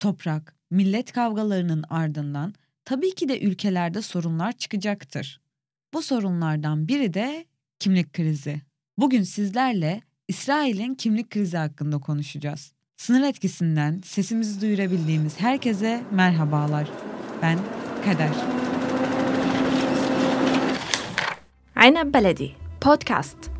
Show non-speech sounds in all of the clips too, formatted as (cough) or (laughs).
toprak, millet kavgalarının ardından tabii ki de ülkelerde sorunlar çıkacaktır. Bu sorunlardan biri de kimlik krizi. Bugün sizlerle İsrail'in kimlik krizi hakkında konuşacağız. Sınır etkisinden sesimizi duyurabildiğimiz herkese merhabalar. Ben Kader. Ayna Beledi Podcast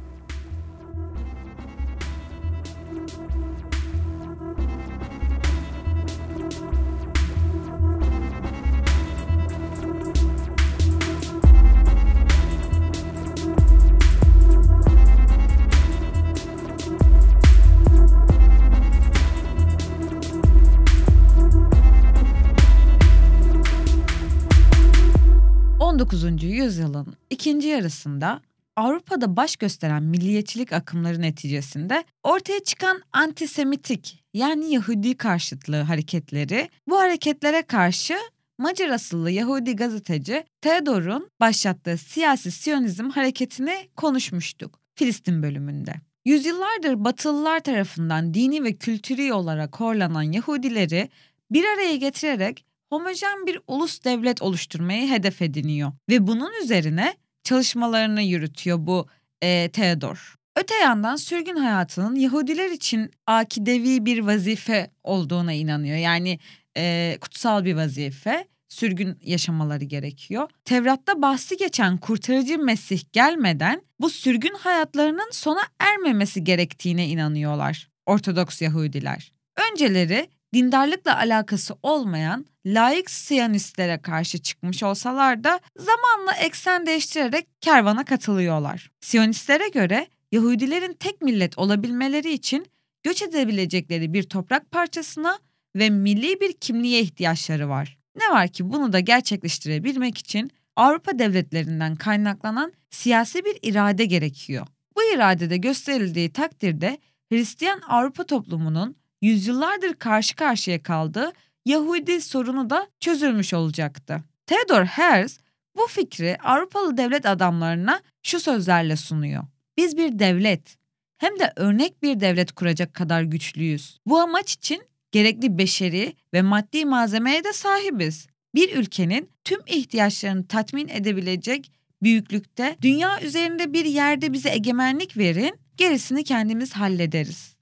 19. yüzyılın ikinci yarısında Avrupa'da baş gösteren milliyetçilik akımları neticesinde ortaya çıkan antisemitik yani Yahudi karşıtlığı hareketleri bu hareketlere karşı Macar asıllı Yahudi gazeteci Theodor'un başlattığı siyasi Siyonizm hareketini konuşmuştuk Filistin bölümünde. Yüzyıllardır Batılılar tarafından dini ve kültürel olarak horlanan Yahudileri bir araya getirerek homojen bir ulus devlet oluşturmayı hedef ediniyor. Ve bunun üzerine çalışmalarını yürütüyor bu e, Theodor. Öte yandan sürgün hayatının Yahudiler için akidevi bir vazife olduğuna inanıyor. Yani e, kutsal bir vazife sürgün yaşamaları gerekiyor. Tevrat'ta bahsi geçen kurtarıcı Mesih gelmeden bu sürgün hayatlarının sona ermemesi gerektiğine inanıyorlar Ortodoks Yahudiler. Önceleri dindarlıkla alakası olmayan laik siyanistlere karşı çıkmış olsalar da zamanla eksen değiştirerek kervana katılıyorlar. Siyonistlere göre Yahudilerin tek millet olabilmeleri için göç edebilecekleri bir toprak parçasına ve milli bir kimliğe ihtiyaçları var. Ne var ki bunu da gerçekleştirebilmek için Avrupa devletlerinden kaynaklanan siyasi bir irade gerekiyor. Bu iradede gösterildiği takdirde Hristiyan Avrupa toplumunun yüzyıllardır karşı karşıya kaldığı Yahudi sorunu da çözülmüş olacaktı. Theodor Herzl bu fikri Avrupalı devlet adamlarına şu sözlerle sunuyor. Biz bir devlet, hem de örnek bir devlet kuracak kadar güçlüyüz. Bu amaç için gerekli beşeri ve maddi malzemeye de sahibiz. Bir ülkenin tüm ihtiyaçlarını tatmin edebilecek büyüklükte dünya üzerinde bir yerde bize egemenlik verin, gerisini kendimiz hallederiz.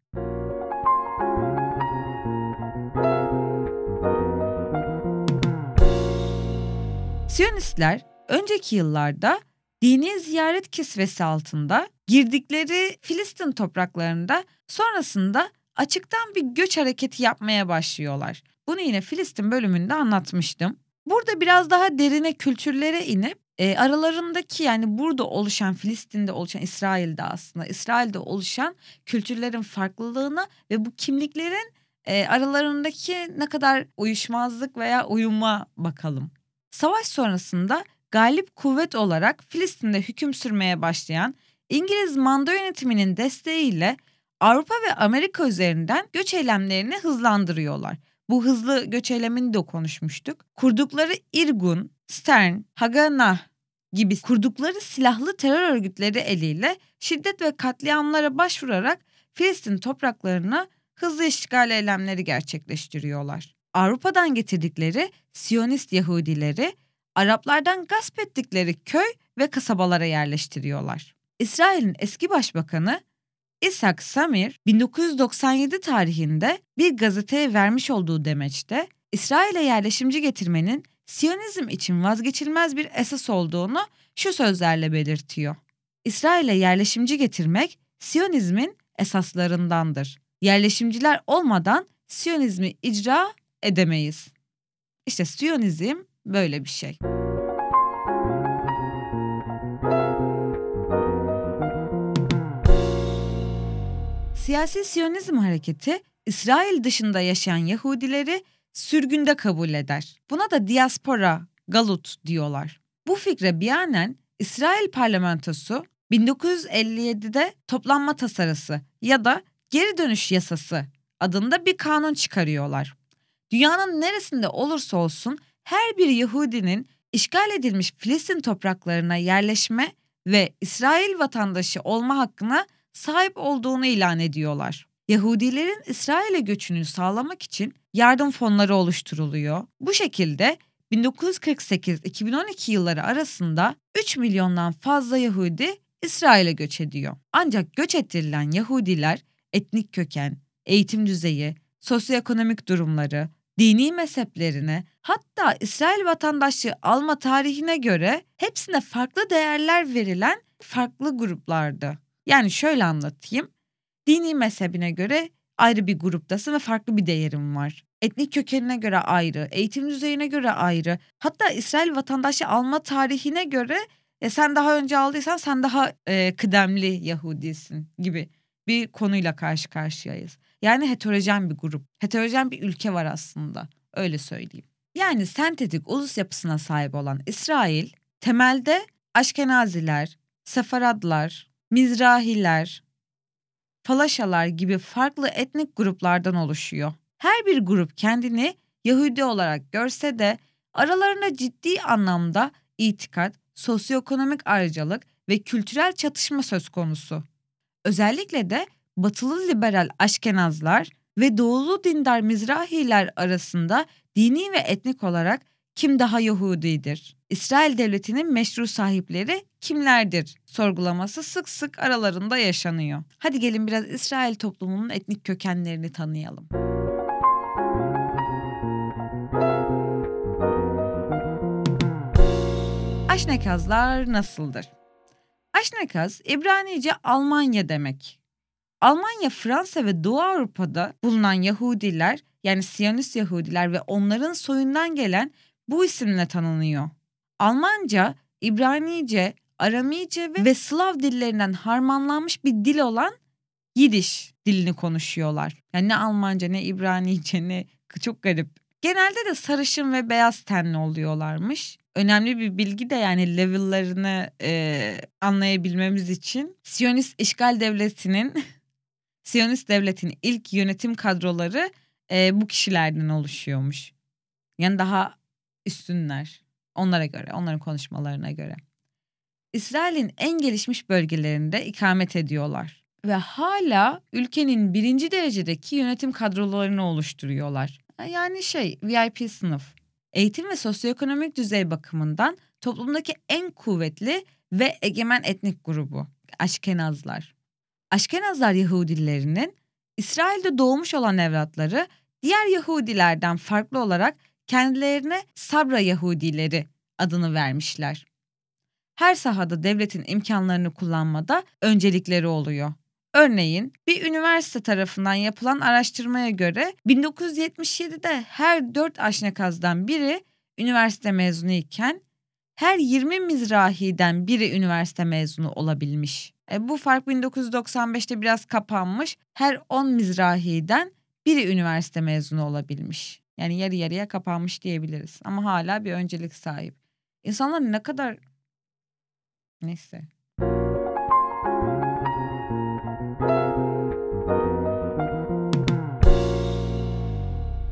Siyonistler önceki yıllarda dini ziyaret kisvesi altında girdikleri Filistin topraklarında sonrasında açıktan bir göç hareketi yapmaya başlıyorlar. Bunu yine Filistin bölümünde anlatmıştım. Burada biraz daha derine kültürlere inip e, aralarındaki yani burada oluşan Filistin'de oluşan İsrail'de aslında İsrail'de oluşan kültürlerin farklılığını ve bu kimliklerin e, aralarındaki ne kadar uyuşmazlık veya uyuma bakalım. Savaş sonrasında galip kuvvet olarak Filistin'de hüküm sürmeye başlayan İngiliz manda yönetiminin desteğiyle Avrupa ve Amerika üzerinden göç eylemlerini hızlandırıyorlar. Bu hızlı göç eylemini de konuşmuştuk. Kurdukları Irgun, Stern, Haganah gibi kurdukları silahlı terör örgütleri eliyle şiddet ve katliamlara başvurarak Filistin topraklarına hızlı işgal eylemleri gerçekleştiriyorlar. Avrupa'dan getirdikleri Siyonist Yahudileri Araplardan gasp ettikleri köy ve kasabalara yerleştiriyorlar. İsrail'in eski başbakanı İshak Samir 1997 tarihinde bir gazeteye vermiş olduğu demeçte İsrail'e yerleşimci getirmenin Siyonizm için vazgeçilmez bir esas olduğunu şu sözlerle belirtiyor. İsrail'e yerleşimci getirmek Siyonizmin esaslarındandır. Yerleşimciler olmadan Siyonizmi icra edemeyiz. İşte Siyonizm böyle bir şey. Siyasi Siyonizm hareketi İsrail dışında yaşayan Yahudileri sürgünde kabul eder. Buna da diaspora, galut diyorlar. Bu fikre bianen İsrail parlamentosu 1957'de toplanma tasarısı ya da geri dönüş yasası adında bir kanun çıkarıyorlar. Dünyanın neresinde olursa olsun her bir Yahudinin işgal edilmiş Filistin topraklarına yerleşme ve İsrail vatandaşı olma hakkına sahip olduğunu ilan ediyorlar. Yahudilerin İsrail'e göçünü sağlamak için yardım fonları oluşturuluyor. Bu şekilde 1948-2012 yılları arasında 3 milyondan fazla Yahudi İsrail'e göç ediyor. Ancak göç ettirilen Yahudiler etnik köken, eğitim düzeyi, sosyoekonomik durumları, dini mezheplerine hatta İsrail vatandaşlığı alma tarihine göre hepsine farklı değerler verilen farklı gruplardı. Yani şöyle anlatayım. Dini mezhebine göre ayrı bir gruptasın ve farklı bir değerin var. Etnik kökenine göre ayrı, eğitim düzeyine göre ayrı. Hatta İsrail vatandaşı alma tarihine göre e, sen daha önce aldıysan sen daha e, kıdemli Yahudisin gibi bir konuyla karşı karşıyayız. Yani heterojen bir grup, heterojen bir ülke var aslında. Öyle söyleyeyim. Yani sentetik ulus yapısına sahip olan İsrail temelde Aşkenaziler, Sefaradlar, Mizrahiler, Falaşalar gibi farklı etnik gruplardan oluşuyor. Her bir grup kendini Yahudi olarak görse de aralarında ciddi anlamda itikat, sosyoekonomik ayrıcalık ve kültürel çatışma söz konusu. Özellikle de batılı liberal Aşkenazlar ve doğulu dindar Mizrahiler arasında dini ve etnik olarak kim daha Yahudidir? İsrail devletinin meşru sahipleri kimlerdir? Sorgulaması sık sık aralarında yaşanıyor. Hadi gelin biraz İsrail toplumunun etnik kökenlerini tanıyalım. Aşnekazlar nasıldır? Aşnekaz İbranice Almanya demek. Almanya, Fransa ve Doğu Avrupa'da bulunan Yahudiler yani Siyonist Yahudiler ve onların soyundan gelen bu isimle tanınıyor. Almanca, İbranice, Aramice ve Slav dillerinden harmanlanmış bir dil olan Yidiş dilini konuşuyorlar. Yani ne Almanca ne İbranice ne çok garip. Genelde de sarışın ve beyaz tenli oluyorlarmış. Önemli bir bilgi de yani level'larını e, anlayabilmemiz için Siyonist işgal devletinin (laughs) Siyonist devletin ilk yönetim kadroları e, bu kişilerden oluşuyormuş. Yani daha üstünler onlara göre, onların konuşmalarına göre. İsrail'in en gelişmiş bölgelerinde ikamet ediyorlar ve hala ülkenin birinci derecedeki yönetim kadrolarını oluşturuyorlar. Yani şey VIP sınıf. Eğitim ve sosyoekonomik düzey bakımından toplumdaki en kuvvetli ve egemen etnik grubu Aşkenazlar. Aşkenazlar Yahudilerinin İsrail'de doğmuş olan evlatları diğer Yahudilerden farklı olarak kendilerine Sabra Yahudileri adını vermişler. Her sahada devletin imkanlarını kullanmada öncelikleri oluyor. Örneğin bir üniversite tarafından yapılan araştırmaya göre 1977'de her 4 aşnekazdan biri üniversite mezunu iken her 20 mizrahiden biri üniversite mezunu olabilmiş. E, bu fark 1995'te biraz kapanmış. Her 10 mizrahiden biri üniversite mezunu olabilmiş. Yani yarı yarıya kapanmış diyebiliriz. Ama hala bir öncelik sahip. İnsanlar ne kadar... Neyse.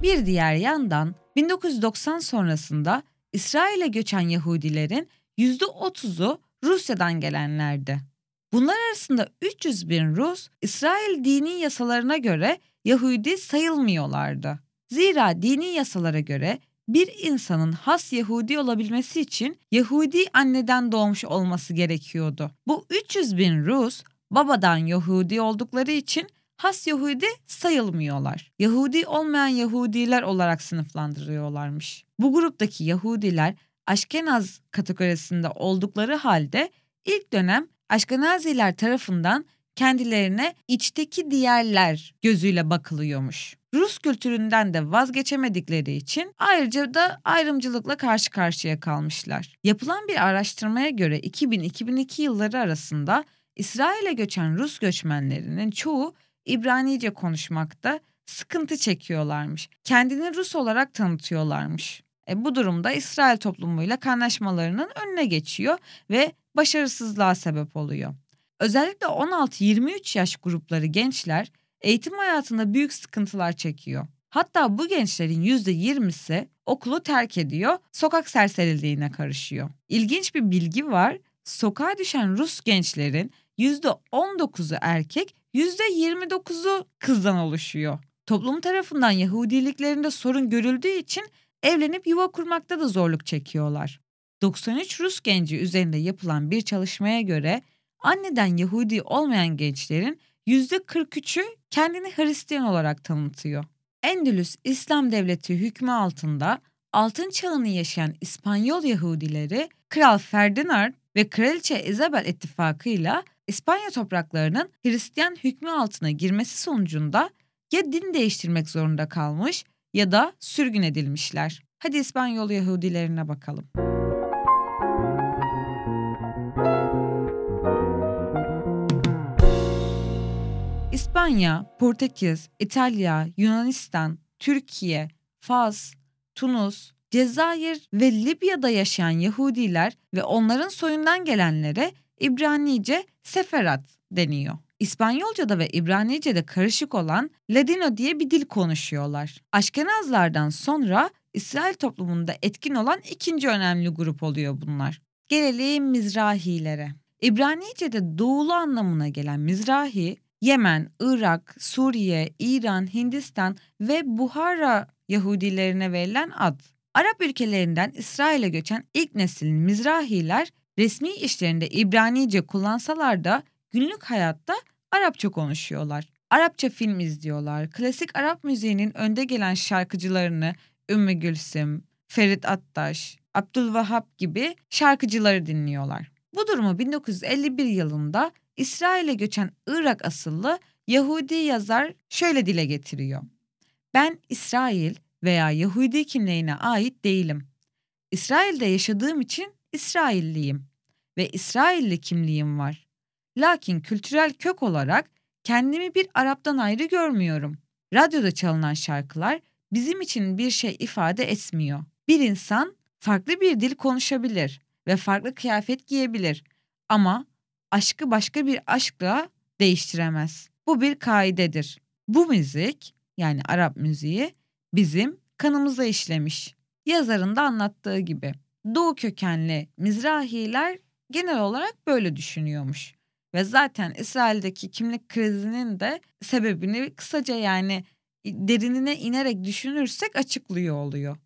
Bir diğer yandan 1990 sonrasında İsrail'e göçen Yahudilerin %30'u Rusya'dan gelenlerdi. Bunlar arasında 300 bin Rus, İsrail dini yasalarına göre Yahudi sayılmıyorlardı. Zira dini yasalara göre bir insanın has Yahudi olabilmesi için Yahudi anneden doğmuş olması gerekiyordu. Bu 300 bin Rus babadan Yahudi oldukları için has Yahudi sayılmıyorlar. Yahudi olmayan Yahudiler olarak sınıflandırıyorlarmış. Bu gruptaki Yahudiler Aşkenaz kategorisinde oldukları halde ilk dönem Aşkenaziler tarafından kendilerine içteki diğerler gözüyle bakılıyormuş. Rus kültüründen de vazgeçemedikleri için ayrıca da ayrımcılıkla karşı karşıya kalmışlar. Yapılan bir araştırmaya göre 2000-2002 yılları arasında İsrail'e göçen Rus göçmenlerinin çoğu İbranice konuşmakta sıkıntı çekiyorlarmış. Kendini Rus olarak tanıtıyorlarmış. E, bu durumda İsrail toplumuyla kaynaşmalarının önüne geçiyor ve başarısızlığa sebep oluyor. Özellikle 16-23 yaş grupları gençler eğitim hayatında büyük sıkıntılar çekiyor. Hatta bu gençlerin %20'si okulu terk ediyor, sokak serseriliğine karışıyor. İlginç bir bilgi var. Sokağa düşen Rus gençlerin %19'u erkek, %29'u kızdan oluşuyor. Toplum tarafından Yahudiliklerinde sorun görüldüğü için evlenip yuva kurmakta da zorluk çekiyorlar. 93 Rus genci üzerinde yapılan bir çalışmaya göre anneden Yahudi olmayan gençlerin %43'ü kendini Hristiyan olarak tanıtıyor. Endülüs İslam Devleti hükmü altında altın çağını yaşayan İspanyol Yahudileri Kral Ferdinand ve Kraliçe Isabel ittifakıyla İspanya topraklarının Hristiyan hükmü altına girmesi sonucunda ya din değiştirmek zorunda kalmış ya da sürgün edilmişler. Hadi İspanyol Yahudilerine bakalım. İspanya, Portekiz, İtalya, Yunanistan, Türkiye, Fas, Tunus, Cezayir ve Libya'da yaşayan Yahudiler ve onların soyundan gelenlere İbranice Seferat deniyor. İspanyolca'da ve İbranice'de karışık olan Ladino diye bir dil konuşuyorlar. Aşkenazlardan sonra İsrail toplumunda etkin olan ikinci önemli grup oluyor bunlar. Gelelim Mizrahilere. İbranice'de doğulu anlamına gelen Mizrahi, Yemen, Irak, Suriye, İran, Hindistan ve Buhara Yahudilerine verilen ad. Arap ülkelerinden İsrail'e göçen ilk neslin Mizrahiler resmi işlerinde İbranice kullansalar da günlük hayatta Arapça konuşuyorlar. Arapça film izliyorlar. Klasik Arap müziğinin önde gelen şarkıcılarını Ümmü Gülsüm, Ferit Attaş, Abdülvahap gibi şarkıcıları dinliyorlar. Bu durumu 1951 yılında İsrail'e göçen Irak asıllı Yahudi yazar şöyle dile getiriyor. Ben İsrail veya Yahudi kimliğine ait değilim. İsrail'de yaşadığım için İsrailliyim ve İsrailli kimliğim var. Lakin kültürel kök olarak kendimi bir Arap'tan ayrı görmüyorum. Radyoda çalınan şarkılar bizim için bir şey ifade etmiyor. Bir insan farklı bir dil konuşabilir ve farklı kıyafet giyebilir ama aşkı başka bir aşkla değiştiremez. Bu bir kaidedir. Bu müzik yani Arap müziği bizim kanımıza işlemiş. Yazarın da anlattığı gibi. Doğu kökenli Mizrahiler genel olarak böyle düşünüyormuş. Ve zaten İsrail'deki kimlik krizinin de sebebini kısaca yani derinine inerek düşünürsek açıklıyor oluyor.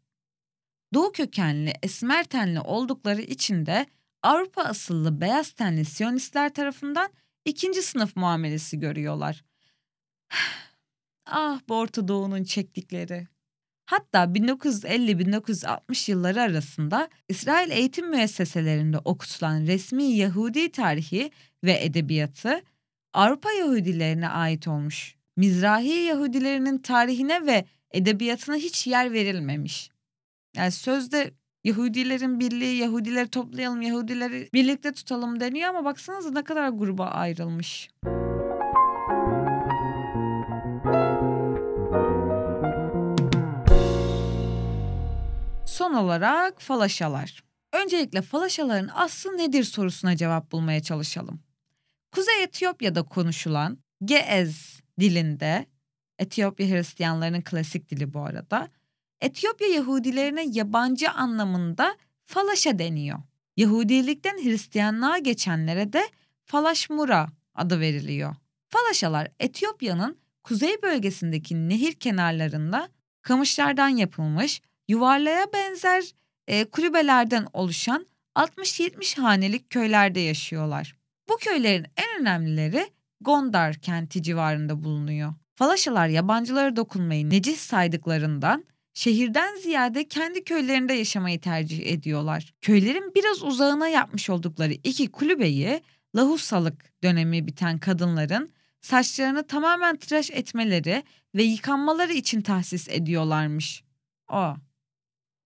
Doğu kökenli esmer tenli oldukları için de Avrupa asıllı beyaz tenli Siyonistler tarafından ikinci sınıf muamelesi görüyorlar. (sighs) ah bu Orta Doğu'nun çektikleri. Hatta 1950-1960 yılları arasında İsrail eğitim müesseselerinde okutulan resmi Yahudi tarihi ve edebiyatı Avrupa Yahudilerine ait olmuş. Mizrahi Yahudilerinin tarihine ve edebiyatına hiç yer verilmemiş. Yani sözde Yahudilerin birliği, Yahudileri toplayalım, Yahudileri birlikte tutalım deniyor ama baksanıza ne kadar gruba ayrılmış. Son olarak falaşalar. Öncelikle falaşaların aslı nedir sorusuna cevap bulmaya çalışalım. Kuzey Etiyopya'da konuşulan Geez dilinde, Etiyopya Hristiyanlarının klasik dili bu arada, Etiyopya Yahudilerine yabancı anlamında falaşa deniyor. Yahudilikten Hristiyanlığa geçenlere de falaşmura adı veriliyor. Falaşalar Etiyopya'nın kuzey bölgesindeki nehir kenarlarında kamışlardan yapılmış yuvarlaya benzer e, kulübelerden oluşan 60-70 hanelik köylerde yaşıyorlar. Bu köylerin en önemlileri Gondar kenti civarında bulunuyor. Falaşalar yabancılara dokunmayı necis saydıklarından şehirden ziyade kendi köylerinde yaşamayı tercih ediyorlar. Köylerin biraz uzağına yapmış oldukları iki kulübeyi lahusalık dönemi biten kadınların saçlarını tamamen tıraş etmeleri ve yıkanmaları için tahsis ediyorlarmış. O.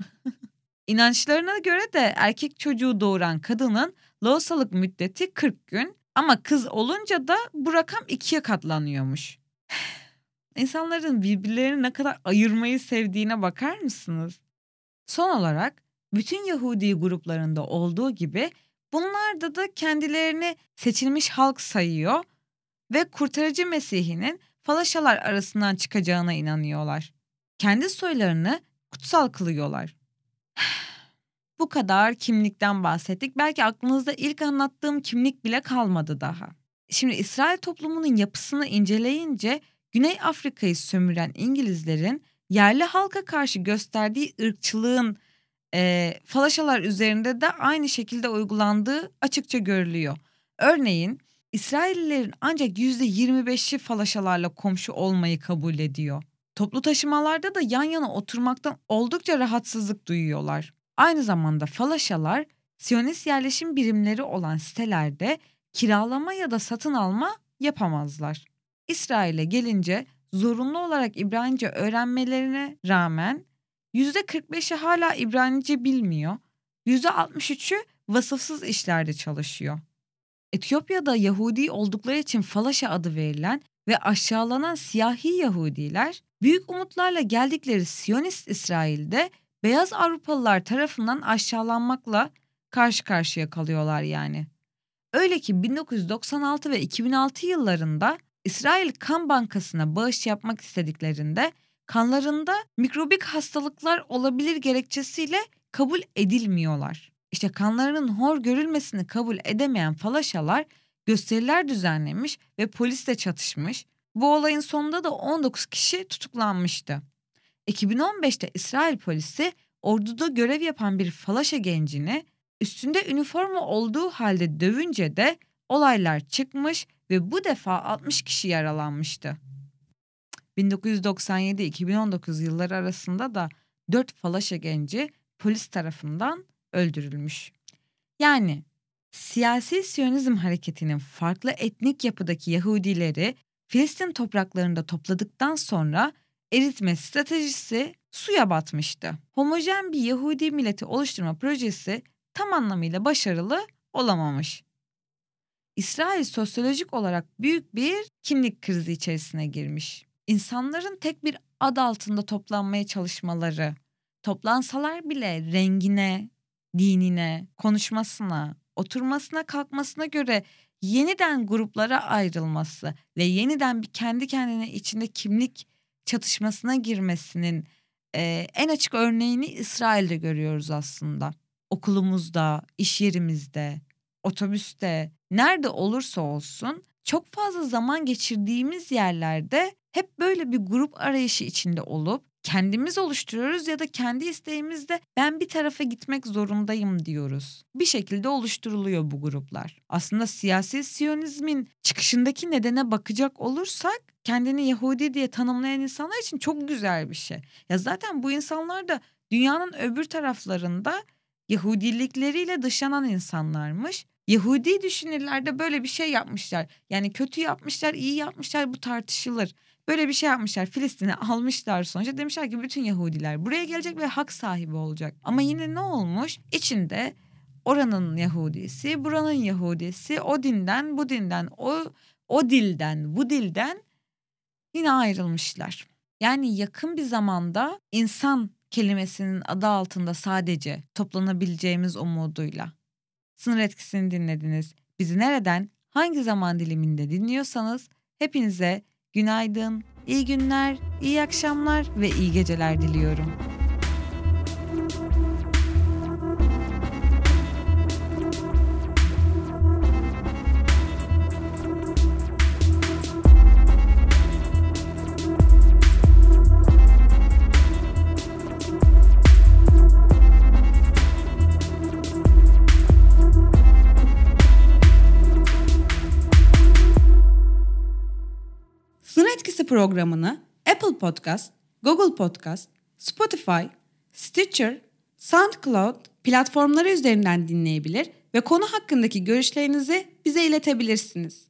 (laughs) İnançlarına göre de erkek çocuğu doğuran kadının lohusalık müddeti 40 gün ama kız olunca da bu rakam ikiye katlanıyormuş. (sighs) İnsanların birbirlerini ne kadar ayırmayı sevdiğine bakar mısınız? Son olarak bütün Yahudi gruplarında olduğu gibi bunlarda da kendilerini seçilmiş halk sayıyor ve kurtarıcı Mesih'inin falaşalar arasından çıkacağına inanıyorlar. Kendi soylarını kutsal kılıyorlar. (sighs) Bu kadar kimlikten bahsettik. Belki aklınızda ilk anlattığım kimlik bile kalmadı daha. Şimdi İsrail toplumunun yapısını inceleyince Güney Afrika'yı sömüren İngilizlerin yerli halka karşı gösterdiği ırkçılığın e, falaşalar üzerinde de aynı şekilde uygulandığı açıkça görülüyor. Örneğin İsraillilerin ancak %25'i falaşalarla komşu olmayı kabul ediyor. Toplu taşımalarda da yan yana oturmaktan oldukça rahatsızlık duyuyorlar. Aynı zamanda falaşalar Siyonist yerleşim birimleri olan sitelerde kiralama ya da satın alma yapamazlar. İsrail'e gelince zorunlu olarak İbranice öğrenmelerine rağmen %45'i hala İbranice bilmiyor. %63'ü vasıfsız işlerde çalışıyor. Etiyopya'da Yahudi oldukları için Falaşa adı verilen ve aşağılanan siyahi Yahudiler büyük umutlarla geldikleri Siyonist İsrail'de beyaz Avrupalılar tarafından aşağılanmakla karşı karşıya kalıyorlar yani. Öyle ki 1996 ve 2006 yıllarında İsrail Kan Bankası'na bağış yapmak istediklerinde kanlarında mikrobik hastalıklar olabilir gerekçesiyle kabul edilmiyorlar. İşte kanlarının hor görülmesini kabul edemeyen falaşalar gösteriler düzenlemiş ve polisle çatışmış. Bu olayın sonunda da 19 kişi tutuklanmıştı. 2015'te İsrail polisi orduda görev yapan bir falaşa gencini üstünde üniforma olduğu halde dövünce de olaylar çıkmış ve bu defa 60 kişi yaralanmıştı. 1997-2019 yılları arasında da 4 falaşa genci polis tarafından öldürülmüş. Yani siyasi Siyonizm hareketinin farklı etnik yapıdaki Yahudileri Filistin topraklarında topladıktan sonra eritme stratejisi suya batmıştı. Homojen bir Yahudi milleti oluşturma projesi tam anlamıyla başarılı olamamış. İsrail sosyolojik olarak büyük bir kimlik krizi içerisine girmiş. İnsanların tek bir ad altında toplanmaya çalışmaları, toplansalar bile rengine, dinine, konuşmasına, oturmasına, kalkmasına göre yeniden gruplara ayrılması ve yeniden bir kendi kendine içinde kimlik çatışmasına girmesinin e, en açık örneğini İsrail'de görüyoruz aslında. Okulumuzda, iş yerimizde, otobüste, nerede olursa olsun çok fazla zaman geçirdiğimiz yerlerde hep böyle bir grup arayışı içinde olup kendimiz oluşturuyoruz ya da kendi isteğimizde ben bir tarafa gitmek zorundayım diyoruz. Bir şekilde oluşturuluyor bu gruplar. Aslında siyasi siyonizmin çıkışındaki nedene bakacak olursak kendini Yahudi diye tanımlayan insanlar için çok güzel bir şey. Ya zaten bu insanlar da dünyanın öbür taraflarında Yahudilikleriyle dışlanan insanlarmış. Yahudi düşünürler de böyle bir şey yapmışlar. Yani kötü yapmışlar, iyi yapmışlar bu tartışılır. Böyle bir şey yapmışlar. Filistin'i almışlar sonuçta. Demişler ki bütün Yahudiler buraya gelecek ve hak sahibi olacak. Ama yine ne olmuş? İçinde oranın Yahudisi, buranın Yahudisi, o dinden, bu dinden, o o dilden, bu dilden yine ayrılmışlar. Yani yakın bir zamanda insan kelimesinin adı altında sadece toplanabileceğimiz umuduyla. Sınır etkisini dinlediniz. Bizi nereden, hangi zaman diliminde dinliyorsanız hepinize günaydın, iyi günler, iyi akşamlar ve iyi geceler diliyorum. Programını Apple Podcast, Google Podcast, Spotify, Stitcher, SoundCloud platformları üzerinden dinleyebilir ve konu hakkındaki görüşlerinizi bize iletebilirsiniz.